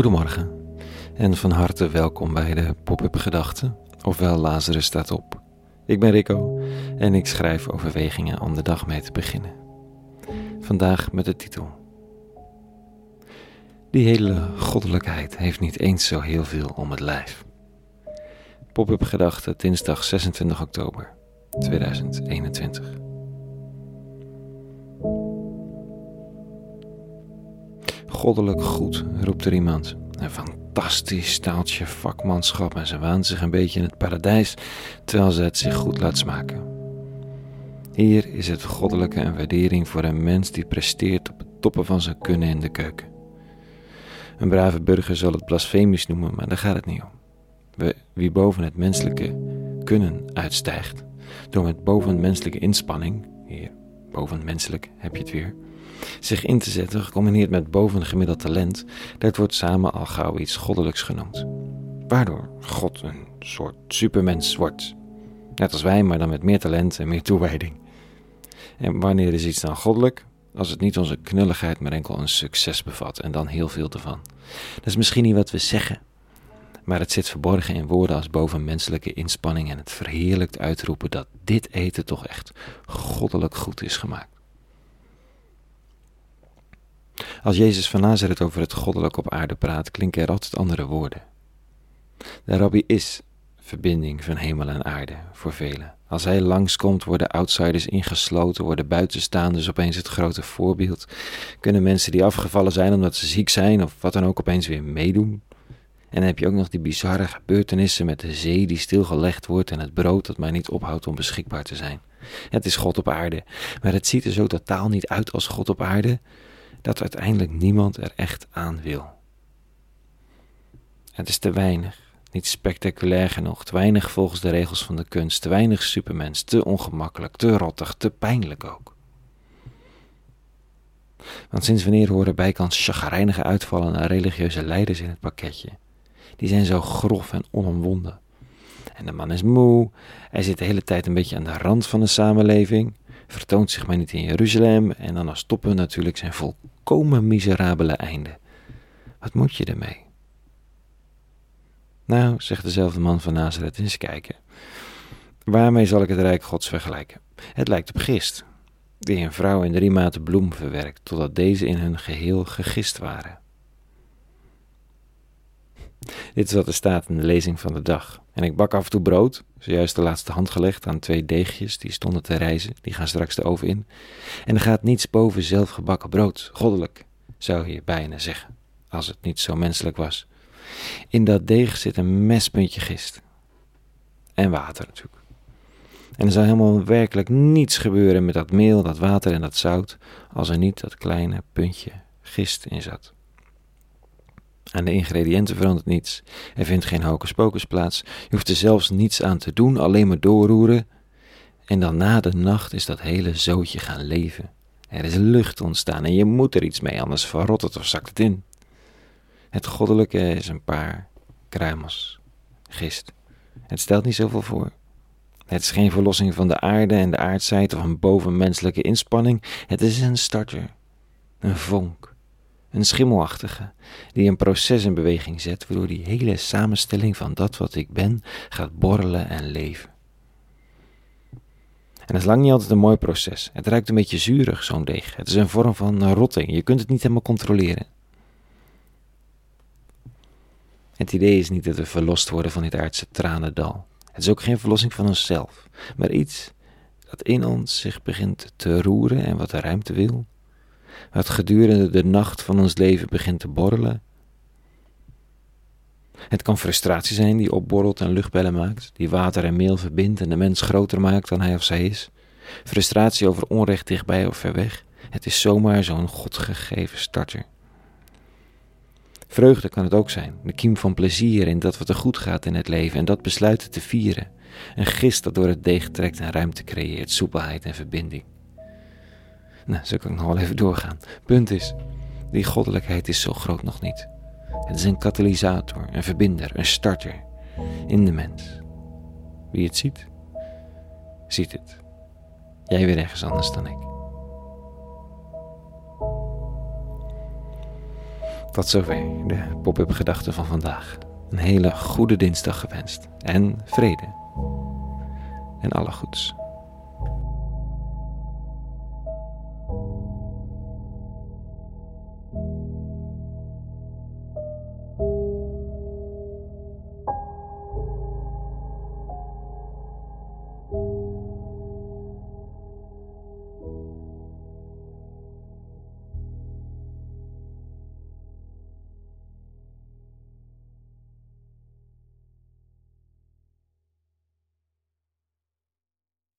Goedemorgen en van harte welkom bij de Pop-up Gedachten, ofwel Lazarus staat op. Ik ben Rico en ik schrijf overwegingen om de dag mee te beginnen. Vandaag met de titel. Die hele goddelijkheid heeft niet eens zo heel veel om het lijf. Pop-up Gedachten, dinsdag 26 oktober 2021. Goddelijk goed, roept er iemand. Een fantastisch staaltje vakmanschap en ze waant zich een beetje in het paradijs, terwijl ze het zich goed laat smaken. Hier is het goddelijke een waardering voor een mens die presteert op het toppen van zijn kunnen in de keuken. Een brave burger zal het blasfemisch noemen, maar daar gaat het niet om. Wie boven het menselijke kunnen uitstijgt, door met bovenmenselijke inspanning, hier, bovenmenselijk heb je het weer, zich in te zetten, gecombineerd met bovengemiddeld talent, dat wordt samen al gauw iets goddelijks genoemd. Waardoor God een soort supermens wordt. Net als wij, maar dan met meer talent en meer toewijding. En wanneer is iets dan goddelijk? Als het niet onze knulligheid, maar enkel een succes bevat en dan heel veel ervan. Dat is misschien niet wat we zeggen, maar het zit verborgen in woorden als bovenmenselijke inspanning en het verheerlijkt uitroepen dat dit eten toch echt goddelijk goed is gemaakt. Als Jezus van Nazareth over het goddelijk op aarde praat, klinken er altijd andere woorden. De rabbi is verbinding van hemel en aarde voor velen. Als hij langskomt, worden outsiders ingesloten, worden buitenstaanders opeens het grote voorbeeld. Kunnen mensen die afgevallen zijn omdat ze ziek zijn of wat dan ook opeens weer meedoen. En dan heb je ook nog die bizarre gebeurtenissen met de zee die stilgelegd wordt en het brood dat maar niet ophoudt om beschikbaar te zijn. Het is God op aarde, maar het ziet er zo totaal niet uit als God op aarde dat uiteindelijk niemand er echt aan wil. Het is te weinig, niet spectaculair genoeg, te weinig volgens de regels van de kunst, te weinig supermens, te ongemakkelijk, te rottig, te pijnlijk ook. Want sinds wanneer horen bijkans chagrijnige uitvallen naar religieuze leiders in het pakketje? Die zijn zo grof en onomwonden. En de man is moe, hij zit de hele tijd een beetje aan de rand van de samenleving, vertoont zich maar niet in Jeruzalem en dan als toppen natuurlijk zijn volkomen miserabele einde. Wat moet je ermee? Nou, zegt dezelfde man van Nazareth, eens kijken. Waarmee zal ik het Rijk Gods vergelijken? Het lijkt op gist, die een vrouw in drie maten bloem verwerkt, totdat deze in hun geheel gegist waren. Dit is wat er staat in de lezing van de dag. En ik bak af en toe brood, zojuist de laatste hand gelegd aan twee deegjes die stonden te rijzen, die gaan straks de oven in. En er gaat niets boven zelfgebakken brood, goddelijk, zou je bijna zeggen, als het niet zo menselijk was. In dat deeg zit een mespuntje gist. En water natuurlijk. En er zou helemaal werkelijk niets gebeuren met dat meel, dat water en dat zout, als er niet dat kleine puntje gist in zat. Aan de ingrediënten verandert niets. Er vindt geen hocus plaats. Je hoeft er zelfs niets aan te doen, alleen maar doorroeren. En dan na de nacht is dat hele zootje gaan leven. Er is lucht ontstaan en je moet er iets mee, anders verrot het of zakt het in. Het goddelijke is een paar kruimels, gist. Het stelt niet zoveel voor. Het is geen verlossing van de aarde en de aardseid of een bovenmenselijke inspanning. Het is een starter, een vonk een schimmelachtige, die een proces in beweging zet, waardoor die hele samenstelling van dat wat ik ben gaat borrelen en leven. En dat is lang niet altijd een mooi proces. Het ruikt een beetje zuurig, zo'n deeg. Het is een vorm van rotting. Je kunt het niet helemaal controleren. Het idee is niet dat we verlost worden van dit aardse tranendal. Het is ook geen verlossing van onszelf, maar iets dat in ons zich begint te roeren en wat de ruimte wil, wat gedurende de nacht van ons leven begint te borrelen. Het kan frustratie zijn die opborrelt en luchtbellen maakt, die water en meel verbindt en de mens groter maakt dan hij of zij is. Frustratie over onrecht dichtbij of ver weg. Het is zomaar zo'n godgegeven starter. Vreugde kan het ook zijn, de kiem van plezier in dat wat er goed gaat in het leven en dat besluiten te vieren. Een gist dat door het deeg trekt en ruimte creëert, soepelheid en verbinding. Nou, zo kan ik nog wel even doorgaan. Punt is, die goddelijkheid is zo groot nog niet. Het is een katalysator, een verbinder, een starter in de mens. Wie het ziet, ziet het. Jij weer ergens anders dan ik. Tot zover de pop-up gedachten van vandaag. Een hele goede dinsdag gewenst. En vrede. En alle goeds.